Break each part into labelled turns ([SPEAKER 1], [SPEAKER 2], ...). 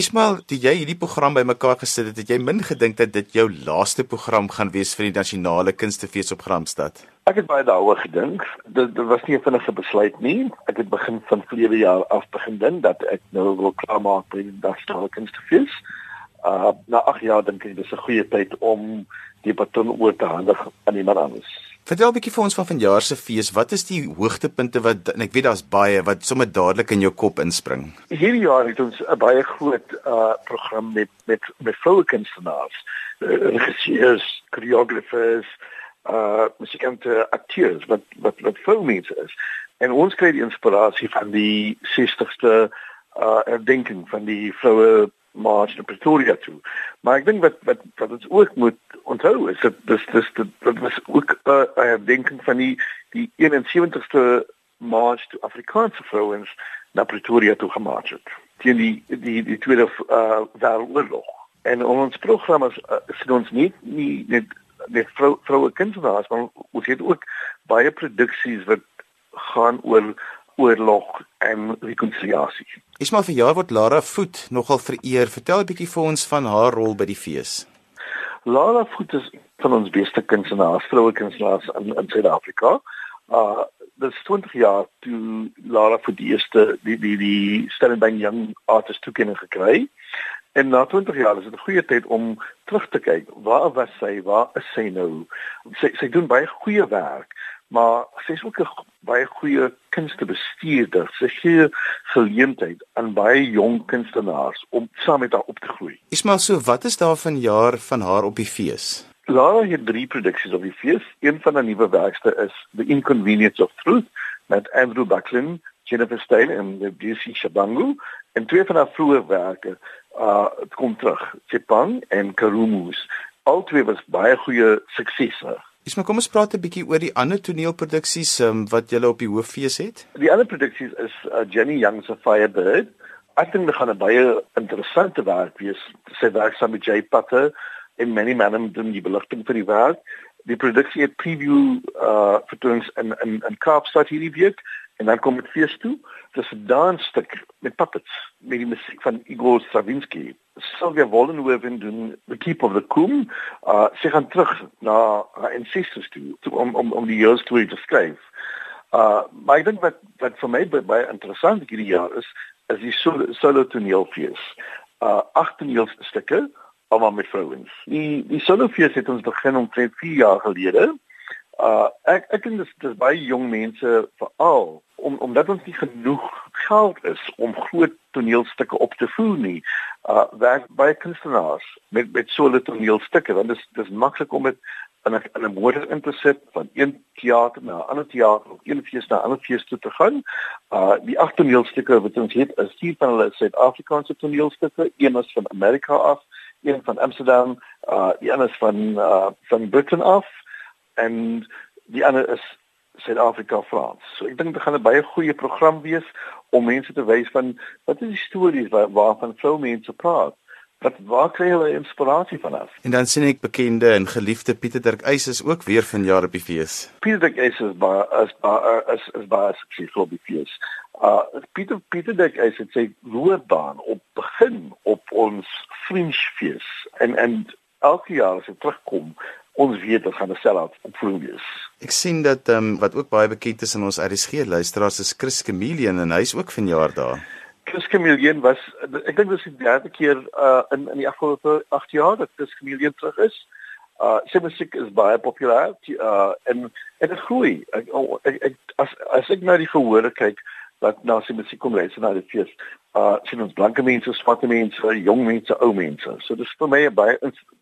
[SPEAKER 1] Ismail, toe jy hierdie program bymekaar gesit het, het jy min gedink dat dit jou laaste program gaan wees vir die nasionale kunstefees op Gramstad?
[SPEAKER 2] Ek het baie daaroor gedink. Dit, dit was nie 'n vinnige besluit nie. Ek het begin van verlede jaar af begin dink dat ek nou wil klaarmaak by die nasionale kunstefees. Uh na 8 jaar dink ek dis 'n goeie tyd om die baton oor te handig aan iemand anders.
[SPEAKER 1] Vertel 'n bietjie vir ons van vanjaar se fees. Wat is die hoogtepunte wat en ek weet daar's baie wat sommer dadelik in jou kop inspring?
[SPEAKER 2] Hierdie jaar het ons 'n baie groot uh program met met met vroue kunstenaars, regisseurs, choreographers, uh musikante, akteurs wat wat wat filmmense is. En ons kry die inspirasie van die 60ste uh herdenking van die vroue mars na Pretoria toe. Maar ek dink wat wat wat ons ook moet onthou is dat dis dis dit was ook 'n uh, herdenking van die die 71ste mars toe Afrikaanse vrouens na Pretoria toe gemaak het. Teen die die die tweede uh wêreldoorlog. En ons program is uh, sien ons nie nie net net vrou vroue kunstenaars maar ons het ook baie produksies wat gaan oor oorlog en rekonsiliasie.
[SPEAKER 1] Ismael vir jaar word Lara Voet nogal vereer. Vertel 'n bietjie vir ons van haar rol by die fees.
[SPEAKER 2] Lara Voet is van ons beste kunstenaars, vroue kunstenaars in in Suid-Afrika. Uh dis 20 jaar toe Lara Voet die eerste die die die Stellenbosch Young Artist toekenning gekry. En na 20 jaar is dit 'n goeie tyd om terug te kyk. Waar was sy? Waar is sy nou? Sy sy doen baie goeie werk maar sy is ook 'n baie goeie kunstebestuurder. Sy gee geleentheid aan baie jong kunstenaars om saam met haar op te groei.
[SPEAKER 1] Ismael, so wat is daar van jaar van haar op die fees?
[SPEAKER 2] Lara het drie produksies op die fees. Een van haar nuwe werkste is The Inconvenience of Truth met Andrew Buckland, Jennifer Stein en DC Shabangu en twee van haar vroeë werke uh kom terug, Chipang en Karumus. Al twee was baie goeie suksesse.
[SPEAKER 1] Dis maar kom ons praat 'n bietjie oor die ander toneelproduksies um, wat julle op die hooffees het.
[SPEAKER 2] Die ander produksies is uh, Jenny Young se Firebird. Ek dink dit gaan 'n baie interessante werk wees. Sy werk saam met Jay Potter en many men and doen die beligting vir die werk. Die produksie het preview uh vertonings in in in Kaapstad hierdie week en dan kom dit fees toe. Dit is 'n dansstuk met puppets met die musiek van Igor Stravinsky. Sylvia Wollenhoven doen The Keep of the Coom. Uh sy gaan terug na haar ancestors toe, toe om om om die years toe te skryf. Uh maar ek dink wat wat vir my baie interessant hierdie jaar is, is die solo, solo toneelfees. Uh agt toneelstukke almal met vrouens. Die die solo fees het ons begin omtrent 4 jaar gelede. Uh ek ek dink dis dis baie jong mense veral om omdat ons nie genoeg geld is om groot toneelstukke op te voer nie. Uh werk baie kunstenaars met met solo toneelstukke want dis dis maklik om dit in 'n in 'n motor in te sit van een teater na 'n ander teater of een fees na 'n ander fees toe te gaan. Uh die agt toneelstukke wat ons het, is vier van hulle is Suid-Afrikaanse toneelstukke, een is van Amerika af, een van Amsterdam, uh die ander is van uh van Britain af en die ander is Suid-Afrika Frans. So ek dink dit gaan 'n baie goeie program wees om mense te wys van wat is die stories waar, waarvan vrou mense praat. Wat waar kry hulle inspirasie van af?
[SPEAKER 1] En dan sien ek bekende en geliefde Pieter Dirk Eis is ook weer vanjaar op die fees.
[SPEAKER 2] Pieter Dirk Eis is baie is baie is is baie suksesvol op die fees. Uh Pieter Pieter Dirk Eis het sy loopbaan op begin op ons Vriendfees en en elke jaar as hy terugkom ons weet dit gaan 'n sell-out opvoering wees.
[SPEAKER 1] Ek sien dat ehm um, wat ook baie bekend is in ons RSG luisteraars is Chris Chameleon en hy's ook vanjaar daar.
[SPEAKER 2] Chris Chameleon was ek dink dis die derde keer uh in in die afgelope 8 jaar dat Chris Chameleon terug is. Uh sy musiek is baie populêr uh en en dit groei. Ek, ek, ek as as ek na die verhore kyk wat na sy musiek kom luister na die fees uh sien ons blanke mense, swarte mense, jong mense, ou mense. So dis vir my 'n baie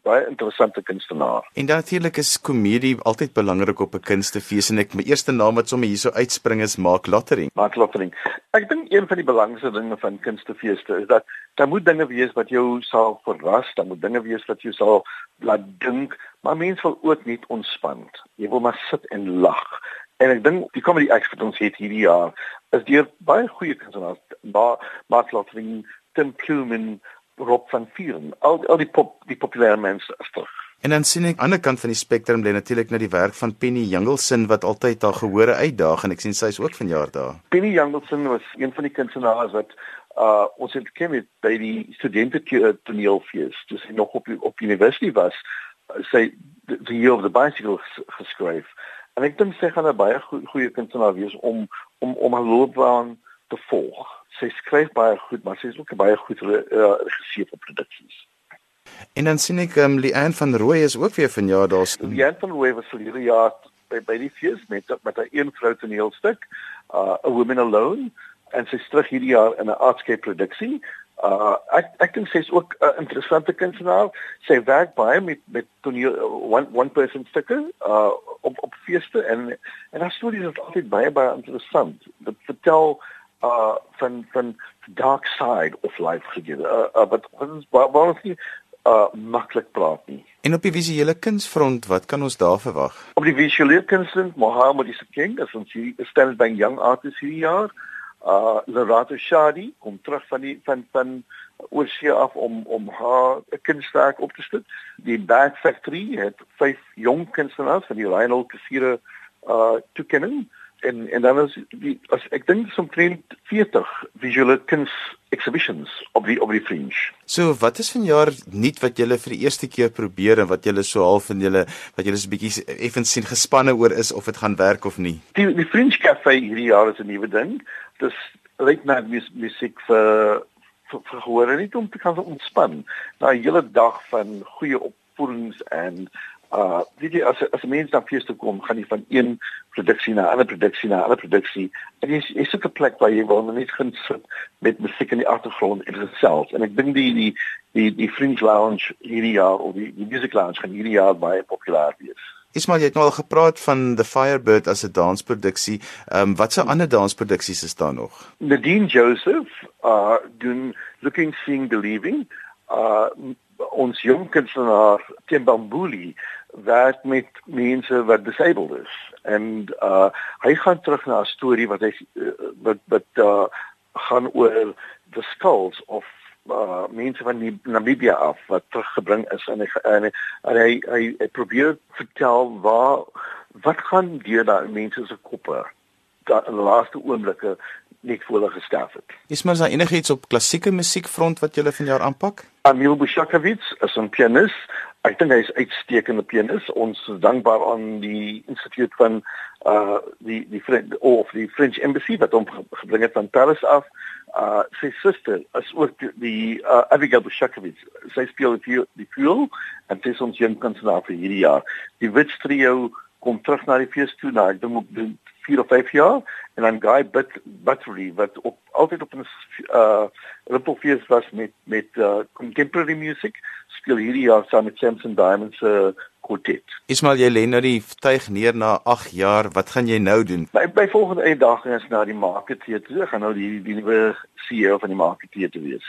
[SPEAKER 2] baie interessante kunstenaar.
[SPEAKER 1] En natuurlik is komedie altyd belangrik op 'n kunstefees en ek my eerste naam wat sommer hierso uitspring is Mark Lottering.
[SPEAKER 2] Mark Lottering. Ek dink een van die belangrikste dinge van kunstefeeste is dat daar moet dinge wees wat jou sal verras, daar moet dinge wees wat jou sal laat dink, maar mense wil ook net ontspan. Jy wil maar sit en lag. En ek dink die comedy acts wat ons het hierdie jaar is deur baie goeie kunstenaars, maar Mark Lottering, Tim Plumen, Rob van Vieren, al al die pop die populêre mense terug.
[SPEAKER 1] En dan sien ek aan die ander kant van die spektrum lê natuurlik na die werk van Penny Jungleson wat altyd daar gehore uitdaag en ek sien sy is ook vanjaar daar.
[SPEAKER 2] Penny Jungleson was een van die kunstenaars wat uh ons het ken met by die studente toneelfees toe sy nog op op universiteit was sy the year of the bicycle geskryf en ek dink sy gaan 'n baie goeie kunstenaar wees om om om haar loopbaan te volg sy skryf baie goed maar sy is ook 'n baie goed uh, regisseur vir produksies
[SPEAKER 1] En dan sien ek ehm um, Lian van Rooi is ook weer vanjaar daar.
[SPEAKER 2] Lian van Rooi was verlede jaar by by die fees met met 'n een vrou toneelstuk, uh A Woman Alone en sy is terug hierdie jaar in 'n artscape produksie. Uh ek ek dink sy's ook 'n uh, interessante kunstenaar. Sy werk baie met met toneel one one person stukke uh op op feeste en en haar stories is altyd baie baie interessant. Dit vertel uh van van dark side of life gegee. Uh, uh but wat is waar ons uh maklik praat nie.
[SPEAKER 1] En op die visuele kunsfront, wat kan ons daar verwag?
[SPEAKER 2] Op die visuele kunsfront, Mohammed is king, as ons hier stel by young artists hierdie jaar. Uh Larato Shadi kom terug van die van van oorsee af om om haar kunstwerk op te stel. Die Bad Factory het vyf jong kunstenaars van die Rheinhold Kassiere uh toekenning en en dan is die as ek dink so omtrent 40 visuele kuns exhibitions op die op die fringe.
[SPEAKER 1] So wat is vanjaar nuut wat julle vir die eerste keer probeer en wat julle so half in julle wat julle so bietjie effens sien gespanne oor is of dit gaan werk of nie.
[SPEAKER 2] Die die fringe cafe hierdie jaar is 'n nuwe ding. Dis late night musiek vir vir, vir gehoor en nie om te kan ontspan na 'n hele dag van goeie opvoedings en uh weet jy as as 'n mens dan fees toe kom, gaan jy van een produksie na 'n ander produksie na 'n ander produksie. En jy is ook 'n plek waar jy wil net gaan sit met musiek in die agtergrond en dit En ek dink die die die die Fringe Lounge hierdie jaar of die, die Music Lounge gaan hierdie jaar baie populêr wees.
[SPEAKER 1] Ismail, jy het nou al gepraat van The Firebird as 'n dansproduksie. Ehm um, wat se ander dansproduksies is daar nog?
[SPEAKER 2] Nadine Joseph uh doen Looking Seeing Believing. Uh ons jong kunstenaar Tembambuli werk met mense wat disabled is en uh hy gaan terug na 'n storie wat hy uh, wat wat uh gaan oor the skulls of uh mense van Namibia af wat teruggebring is en hy en en hy, hy, hy probeer vertel waar wat gaan deur daai mense se koppe dat in die laaste oomblikke net voor hulle gesterf het.
[SPEAKER 1] Is maar daar enigiets op klassieke musiekfront wat jy vanjaar aanpak?
[SPEAKER 2] Emil Bushakovits is 'n pianis Ek dink hy is uitstekende pianis. Ons is dankbaar aan die instituut van uh die die of die French Embassy wat hom gebring het van Paris af. Uh sy suster is ook die uh, Abigail Bushakovits. Sy speel die die fuel en sy is ons jong kunstenaar vir hierdie jaar. Die Wits trio kom terug na die fees toe na ek dink op 4 of 5 jaar en dan Guy But Buttery wat op altyd op 'n uh Ripplefees was met met uh contemporary music speel hierdie jaar saam met Samson Diamond se uh, kwartet.
[SPEAKER 1] Ismail jy lê nou die tuig neer na 8 jaar, wat gaan jy nou doen?
[SPEAKER 2] My by volgende uitdaging is na die market theater. Ek gaan nou die die nuwe CEO van die market theater wees.